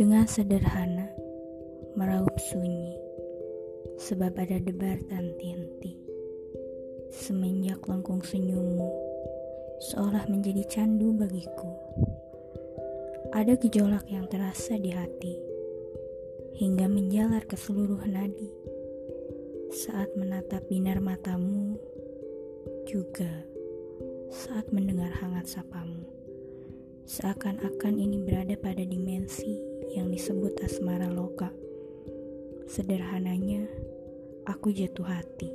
Dengan sederhana, meraup sunyi, sebab ada debar tanti-henti. Semenjak lengkung senyummu, seolah menjadi candu bagiku. Ada gejolak yang terasa di hati, hingga menjalar ke seluruh nadi. Saat menatap binar matamu, juga saat mendengar hangat sapamu. Seakan-akan ini berada pada dimensi disebut asmara loka. Sederhananya, aku jatuh hati.